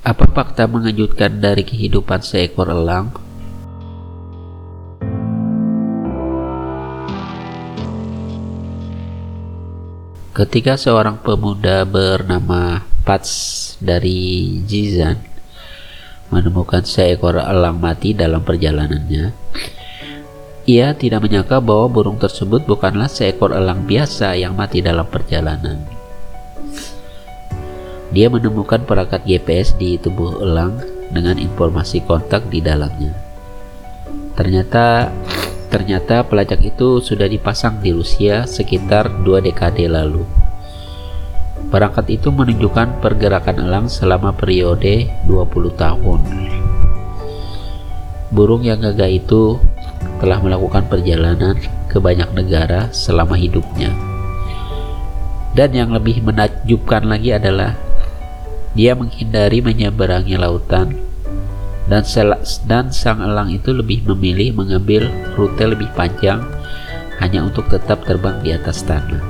Apa fakta mengejutkan dari kehidupan seekor elang? Ketika seorang pemuda bernama Pats dari Jizan menemukan seekor elang mati dalam perjalanannya, ia tidak menyangka bahwa burung tersebut bukanlah seekor elang biasa yang mati dalam perjalanan. Dia menemukan perangkat GPS di tubuh elang dengan informasi kontak di dalamnya. Ternyata ternyata pelacak itu sudah dipasang di Rusia sekitar dua dekade lalu. Perangkat itu menunjukkan pergerakan elang selama periode 20 tahun. Burung yang gagah itu telah melakukan perjalanan ke banyak negara selama hidupnya. Dan yang lebih menakjubkan lagi adalah dia menghindari menyeberangi lautan dan, dan sang elang itu lebih memilih mengambil rute lebih panjang hanya untuk tetap terbang di atas tanah.